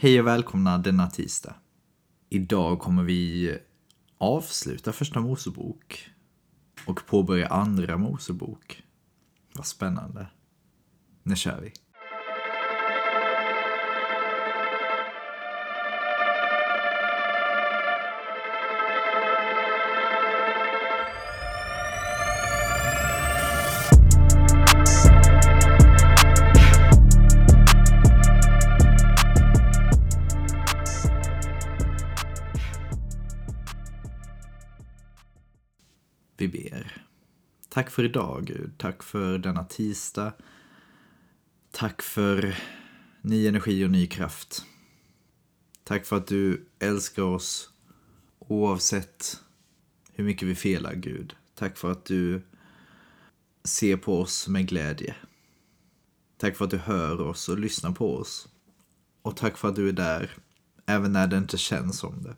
Hej och välkomna denna tisdag. Idag kommer vi avsluta första Mosebok och påbörja andra Mosebok. Vad spännande. Nu kör vi. Vi ber. Tack för idag, Gud. Tack för denna tisdag. Tack för ny energi och ny kraft. Tack för att du älskar oss oavsett hur mycket vi felar, Gud. Tack för att du ser på oss med glädje. Tack för att du hör oss och lyssnar på oss. Och tack för att du är där, även när det inte känns som det.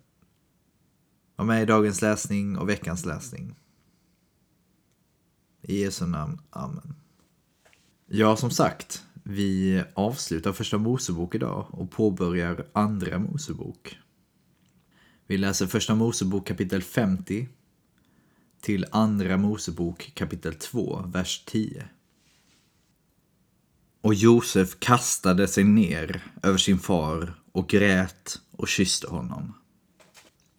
Var med i dagens läsning och veckans läsning. I Jesu namn. Amen. Ja, som sagt, vi avslutar första Mosebok idag och påbörjar andra Mosebok. Vi läser första Mosebok kapitel 50 till andra Mosebok kapitel 2, vers 10. Och Josef kastade sig ner över sin far och grät och kysste honom.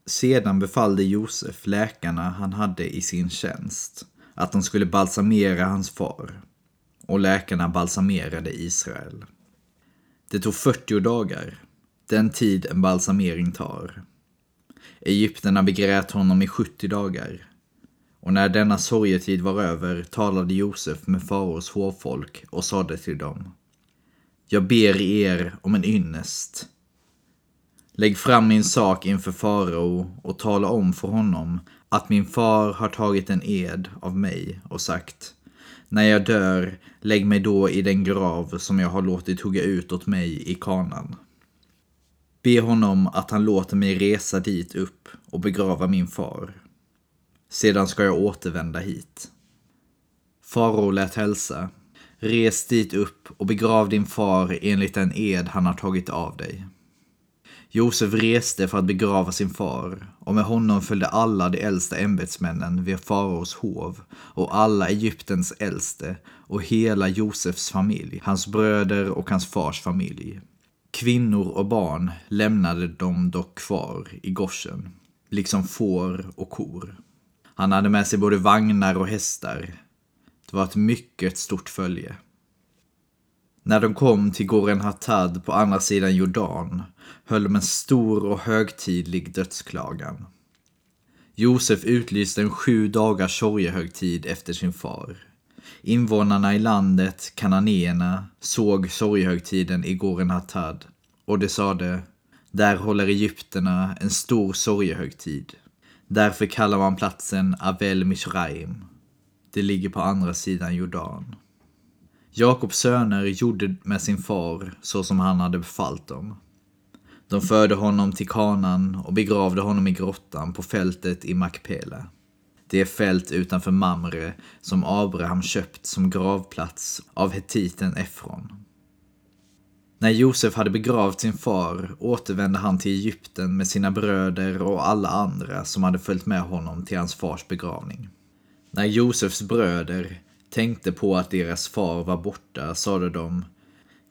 Sedan befallde Josef läkarna han hade i sin tjänst att de skulle balsamera hans far. Och läkarna balsamerade Israel. Det tog 40 dagar, den tid en balsamering tar. Egypterna begrät honom i 70 dagar. Och när denna sorgetid var över talade Josef med faraos hovfolk och sade till dem. Jag ber er om en ynnest. Lägg fram min sak inför farao och tala om för honom att min far har tagit en ed av mig och sagt När jag dör, lägg mig då i den grav som jag har låtit hugga ut åt mig i kanan. Be honom att han låter mig resa dit upp och begrava min far. Sedan ska jag återvända hit. Farao lät hälsa. Res dit upp och begrav din far enligt den ed han har tagit av dig. Josef reste för att begrava sin far och med honom följde alla de äldsta ämbetsmännen vid faraos hov och alla Egyptens äldste och hela Josefs familj, hans bröder och hans fars familj. Kvinnor och barn lämnade de dock kvar i Goshen, liksom får och kor. Han hade med sig både vagnar och hästar. Det var ett mycket stort följe. När de kom till Goren Hattad på andra sidan Jordan höll de en stor och högtidlig dödsklagan. Josef utlyste en sju dagars sorgehögtid efter sin far. Invånarna i landet, kananéerna, såg sorgehögtiden i Goren Hattad och de sade där håller egyptierna en stor sorgehögtid. Därför kallar man platsen Avel Mishraim. Det ligger på andra sidan Jordan. Jakobs söner gjorde med sin far så som han hade befallt dem. De förde honom till kanan och begravde honom i grottan på fältet i Makpele. Det är fält utanför Mamre som Abraham köpt som gravplats av hetiten Efron. När Josef hade begravt sin far återvände han till Egypten med sina bröder och alla andra som hade följt med honom till hans fars begravning. När Josefs bröder tänkte på att deras far var borta sade de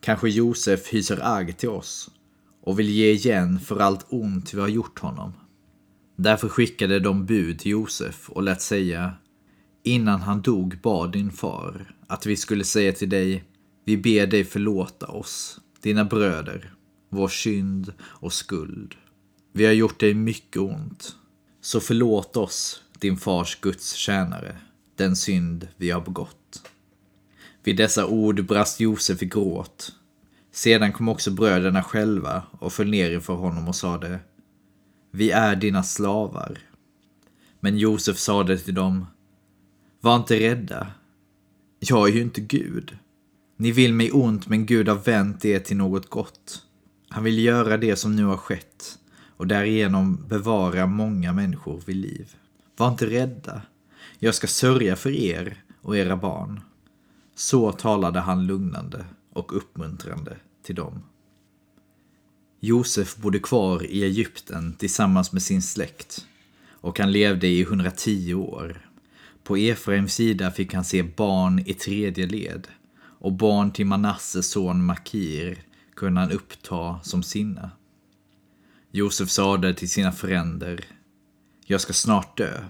Kanske Josef hyser agg till oss och vill ge igen för allt ont vi har gjort honom. Därför skickade de bud till Josef och lät säga Innan han dog bad din far att vi skulle säga till dig Vi ber dig förlåta oss, dina bröder, vår synd och skuld. Vi har gjort dig mycket ont. Så förlåt oss, din fars Guds tjänare, den synd vi har begått. Vid dessa ord brast Josef i gråt sedan kom också bröderna själva och föll ner inför honom och sade Vi är dina slavar. Men Josef sade till dem Var inte rädda. Jag är ju inte Gud. Ni vill mig ont, men Gud har vänt det till något gott. Han vill göra det som nu har skett och därigenom bevara många människor vid liv. Var inte rädda. Jag ska sörja för er och era barn. Så talade han lugnande och uppmuntrande till dem. Josef bodde kvar i Egypten tillsammans med sin släkt och han levde i 110 år. På Efraims sida fick han se barn i tredje led och barn till Manasses son Makir kunde han uppta som sina. Josef sade till sina fränder, jag ska snart dö.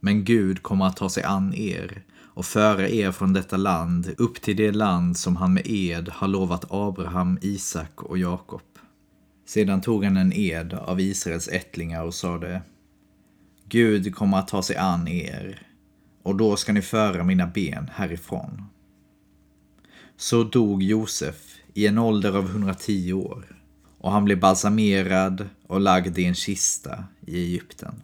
Men Gud kommer att ta sig an er och föra er från detta land upp till det land som han med ed har lovat Abraham, Isak och Jakob. Sedan tog han en ed av Israels ättlingar och sade Gud kommer att ta sig an er och då ska ni föra mina ben härifrån. Så dog Josef i en ålder av 110 år och han blev balsamerad och lagd i en kista i Egypten.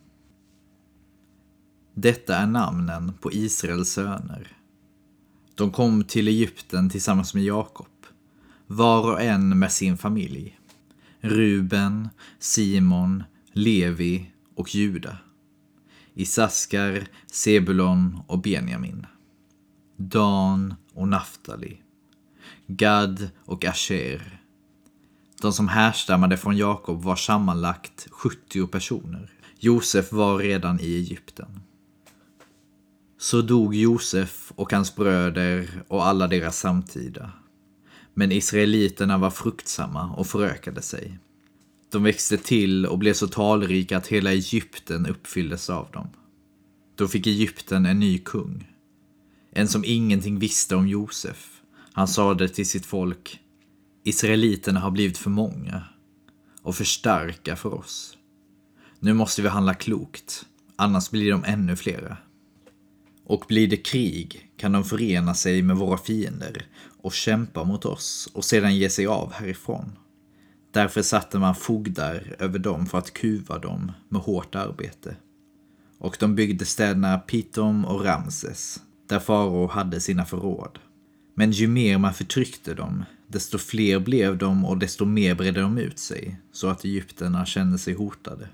Detta är namnen på Israels söner. De kom till Egypten tillsammans med Jakob, var och en med sin familj. Ruben, Simon, Levi och Juda. Isaskar, Sebulon och Benjamin. Dan och Naftali. Gad och Asher. De som härstammade från Jakob var sammanlagt 70 personer. Josef var redan i Egypten. Så dog Josef och hans bröder och alla deras samtida. Men israeliterna var fruktsamma och förökade sig. De växte till och blev så talrika att hela Egypten uppfylldes av dem. Då fick Egypten en ny kung. En som ingenting visste om Josef. Han sade till sitt folk Israeliterna har blivit för många och för starka för oss. Nu måste vi handla klokt, annars blir de ännu flera. Och blir det krig kan de förena sig med våra fiender och kämpa mot oss och sedan ge sig av härifrån. Därför satte man fogdar över dem för att kuva dem med hårt arbete. Och de byggde städerna Pitom och Ramses, där farao hade sina förråd. Men ju mer man förtryckte dem, desto fler blev de och desto mer bredde de ut sig, så att egyptierna kände sig hotade.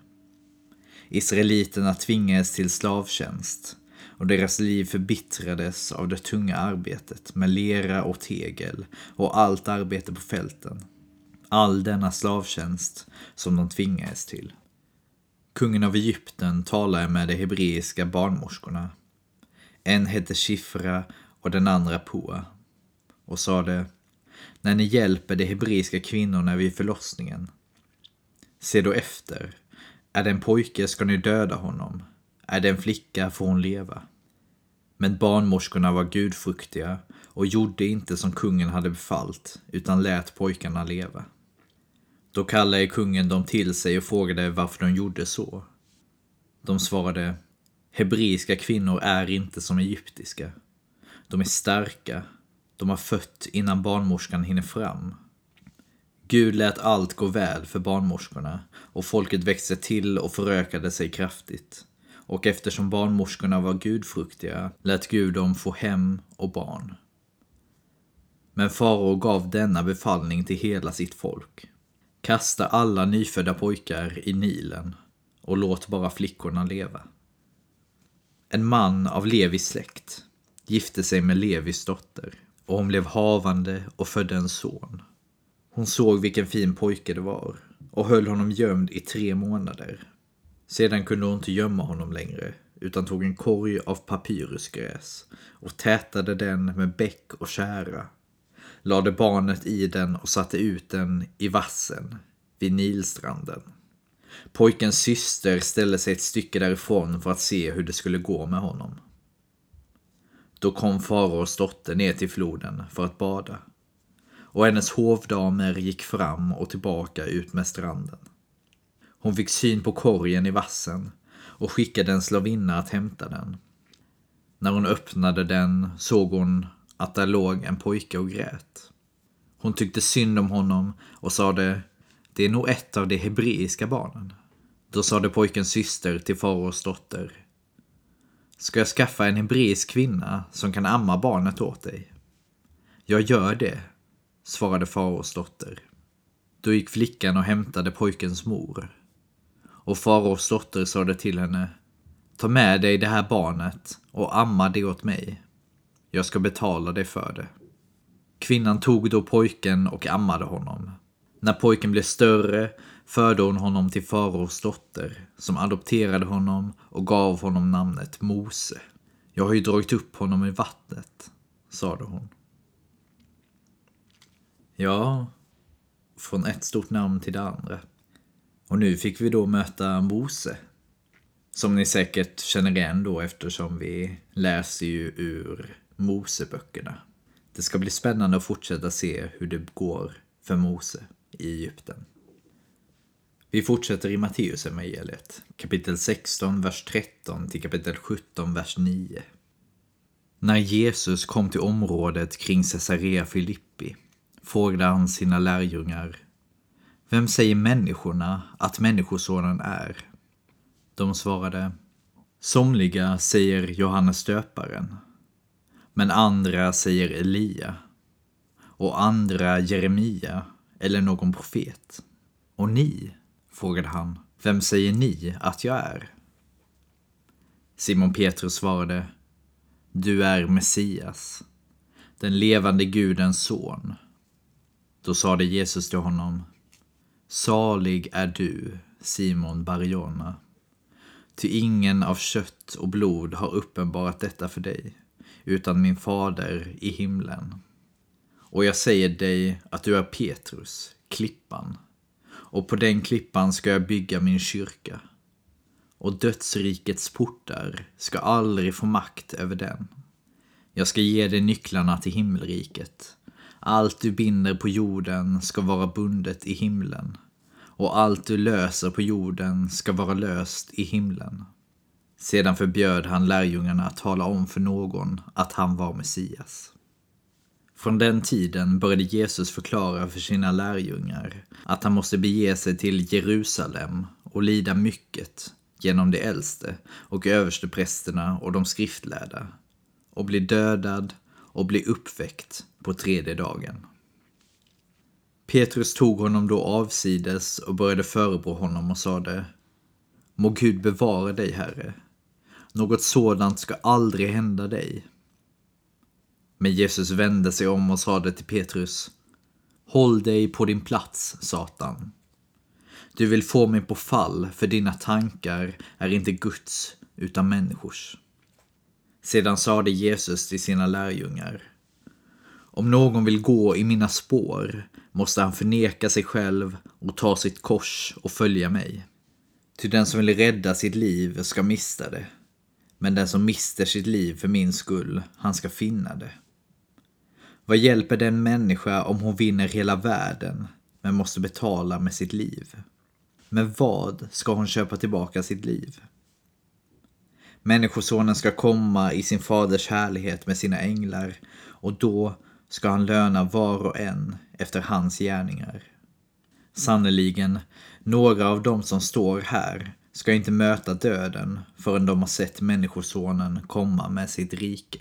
Israeliterna tvingades till slavtjänst och deras liv förbittrades av det tunga arbetet med lera och tegel och allt arbete på fälten. All denna slavtjänst som de tvingades till. Kungen av Egypten talade med de hebreiska barnmorskorna. En hette Shifra och den andra Pua och sade när ni hjälper de hebreiska kvinnorna vid förlossningen. Se då efter. Är det en pojke ska ni döda honom. Är det en flicka får hon leva. Men barnmorskorna var gudfruktiga och gjorde inte som kungen hade befallt, utan lät pojkarna leva. Då kallade kungen dem till sig och frågade varför de gjorde så. De svarade, hebreiska kvinnor är inte som egyptiska. De är starka, de har fött innan barnmorskan hinner fram. Gud lät allt gå väl för barnmorskorna och folket växte till och förökade sig kraftigt. Och eftersom barnmorskorna var gudfruktiga lät Gud dem få hem och barn. Men farao gav denna befallning till hela sitt folk. Kasta alla nyfödda pojkar i Nilen och låt bara flickorna leva. En man av Levis släkt gifte sig med Levis dotter och hon blev havande och födde en son. Hon såg vilken fin pojke det var och höll honom gömd i tre månader. Sedan kunde hon inte gömma honom längre utan tog en korg av papyrusgräs och tätade den med bäck och kära. Lade barnet i den och satte ut den i vassen vid Nilstranden. Pojkens syster ställde sig ett stycke därifrån för att se hur det skulle gå med honom. Då kom faraos dotter ner till floden för att bada. Och hennes hovdamer gick fram och tillbaka ut med stranden. Hon fick syn på korgen i vassen och skickade en slavinna att hämta den. När hon öppnade den såg hon att där låg en pojke och grät. Hon tyckte synd om honom och sade, det är nog ett av de hebreiska barnen. Då sade pojkens syster till faraos dotter, Ska jag skaffa en hebreisk kvinna som kan amma barnet åt dig? Jag gör det, svarade faraos dotter. Då gick flickan och hämtade pojkens mor. Och faraos dotter sade till henne, ta med dig det här barnet och amma det åt mig. Jag ska betala dig för det. Kvinnan tog då pojken och ammade honom. När pojken blev större förde hon honom till faraos dotter, som adopterade honom och gav honom namnet Mose. Jag har ju dragit upp honom i vattnet, sade hon. Ja, från ett stort namn till det andra. Och nu fick vi då möta Mose. Som ni säkert känner igen då eftersom vi läser ju ur Moseböckerna. Det ska bli spännande att fortsätta se hur det går för Mose i Egypten. Vi fortsätter i Matteus evangeliet, kapitel 16, vers 13 till kapitel 17, vers 9. När Jesus kom till området kring Caesarea Filippi frågade han sina lärjungar vem säger människorna att Människosonen är? De svarade Somliga säger Johannes döparen, men andra säger Elia och andra Jeremia eller någon profet. Och ni, frågade han, vem säger ni att jag är? Simon Petrus svarade, du är Messias, den levande Gudens son. Då sade Jesus till honom, salig är du, Simon Bariona. Ty ingen av kött och blod har uppenbarat detta för dig, utan min fader i himlen. Och jag säger dig att du är Petrus, klippan, och på den klippan ska jag bygga min kyrka. Och dödsrikets portar ska aldrig få makt över den. Jag ska ge dig nycklarna till himmelriket. Allt du binder på jorden ska vara bundet i himlen och allt du löser på jorden ska vara löst i himlen. Sedan förbjöd han lärjungarna att tala om för någon att han var Messias. Från den tiden började Jesus förklara för sina lärjungar att han måste bege sig till Jerusalem och lida mycket genom de äldste och översteprästerna och de skriftlärda och bli dödad och bli uppväckt på tredje dagen. Petrus tog honom då avsides och började förebrå honom och sade Må Gud bevara dig, Herre. Något sådant ska aldrig hända dig. Men Jesus vände sig om och sade till Petrus Håll dig på din plats, Satan. Du vill få mig på fall, för dina tankar är inte Guds, utan människors. Sedan sade Jesus till sina lärjungar om någon vill gå i mina spår måste han förneka sig själv och ta sitt kors och följa mig. Ty den som vill rädda sitt liv ska mista det. Men den som mister sitt liv för min skull, han ska finna det. Vad hjälper den människa om hon vinner hela världen, men måste betala med sitt liv? Med vad ska hon köpa tillbaka sitt liv? Människosonen ska komma i sin faders härlighet med sina änglar och då ska han löna var och en efter hans gärningar. Sannerligen, några av dem som står här ska inte möta döden förrän de har sett Människosonen komma med sitt rike.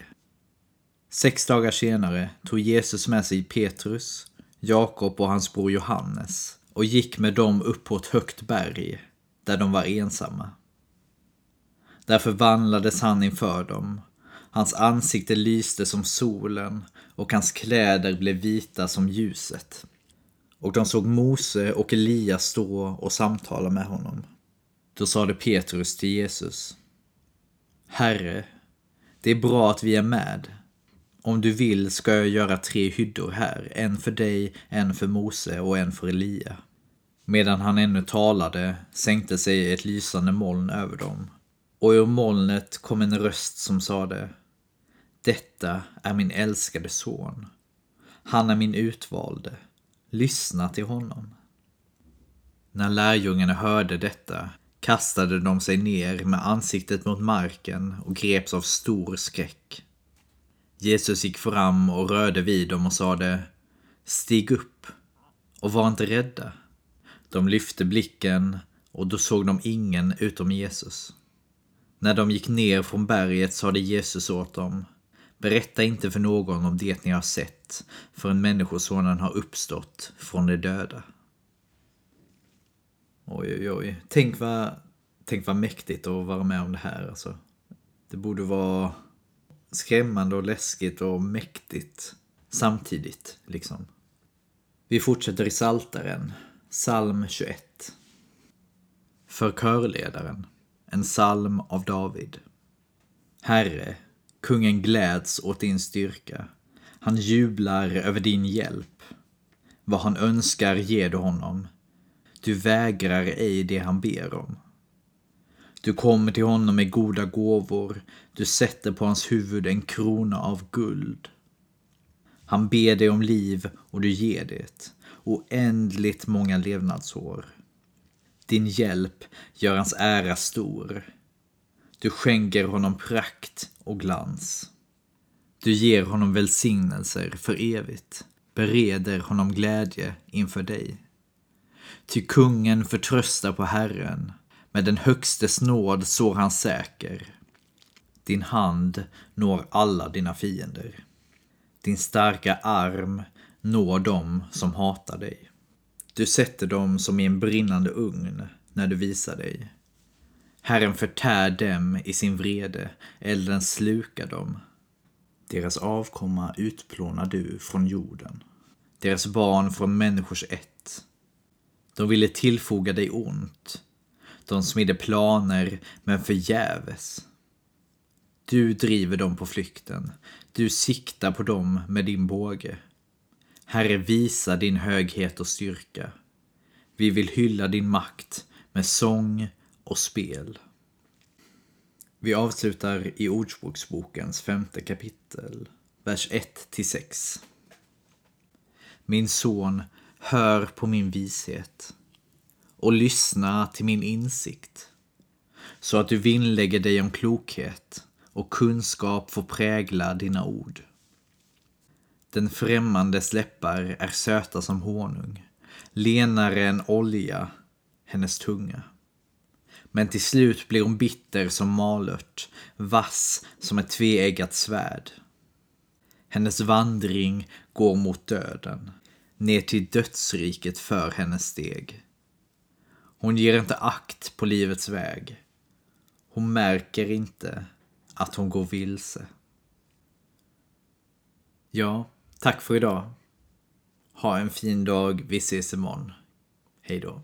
Sex dagar senare tog Jesus med sig Petrus, Jakob och hans bror Johannes och gick med dem upp på ett högt berg där de var ensamma. Där förvandlades han inför dem Hans ansikte lyste som solen och hans kläder blev vita som ljuset. Och de såg Mose och Elias stå och samtala med honom. Då sade Petrus till Jesus. Herre, det är bra att vi är med. Om du vill ska jag göra tre hyddor här, en för dig, en för Mose och en för Elia. Medan han ännu talade sänkte sig ett lysande moln över dem. Och ur molnet kom en röst som sade detta är min älskade son. Han är min utvalde. Lyssna till honom. När lärjungarna hörde detta kastade de sig ner med ansiktet mot marken och greps av stor skräck. Jesus gick fram och rörde vid dem och sade Stig upp och var inte rädda. De lyfte blicken och då såg de ingen utom Jesus. När de gick ner från berget sade Jesus åt dem Berätta inte för någon om det ni har sett förrän Människosonen har uppstått från de döda. Oj, oj, oj. Tänk vad, tänk vad mäktigt att vara med om det här. Alltså. Det borde vara skrämmande och läskigt och mäktigt samtidigt. liksom. Vi fortsätter i Saltaren, psalm 21. För körledaren, en psalm av David. Herre, kungen gläds åt din styrka. Han jublar över din hjälp. Vad han önskar ger du honom. Du vägrar ej det han ber om. Du kommer till honom med goda gåvor. Du sätter på hans huvud en krona av guld. Han ber dig om liv och du ger det. Oändligt många levnadsår. Din hjälp gör hans ära stor. Du skänker honom prakt och glans. Du ger honom välsignelser för evigt, bereder honom glädje inför dig. Ty kungen förtröstar på Herren, med den högstes nåd sår han säker. Din hand når alla dina fiender. Din starka arm når dem som hatar dig. Du sätter dem som i en brinnande ugn när du visar dig. Herren förtär dem i sin vrede, elden slukar dem. Deras avkomma utplånar du från jorden, deras barn från människors ett. De ville tillfoga dig ont. De smidde planer, men förgäves. Du driver dem på flykten. Du siktar på dem med din båge. Herre, visa din höghet och styrka. Vi vill hylla din makt med sång och spel. Vi avslutar i Ordspråksbokens femte kapitel, vers 1 6. Min son, hör på min vishet och lyssna till min insikt så att du vinnlägger dig om klokhet och kunskap får prägla dina ord. Den främmandes läppar är söta som honung, lenare än olja, hennes tunga. Men till slut blir hon bitter som malört, vass som ett tveeggat svärd. Hennes vandring går mot döden, ner till dödsriket för hennes steg. Hon ger inte akt på livets väg. Hon märker inte att hon går vilse. Ja, Tack för idag. Ha en fin dag. Vi ses imorgon. Hej då.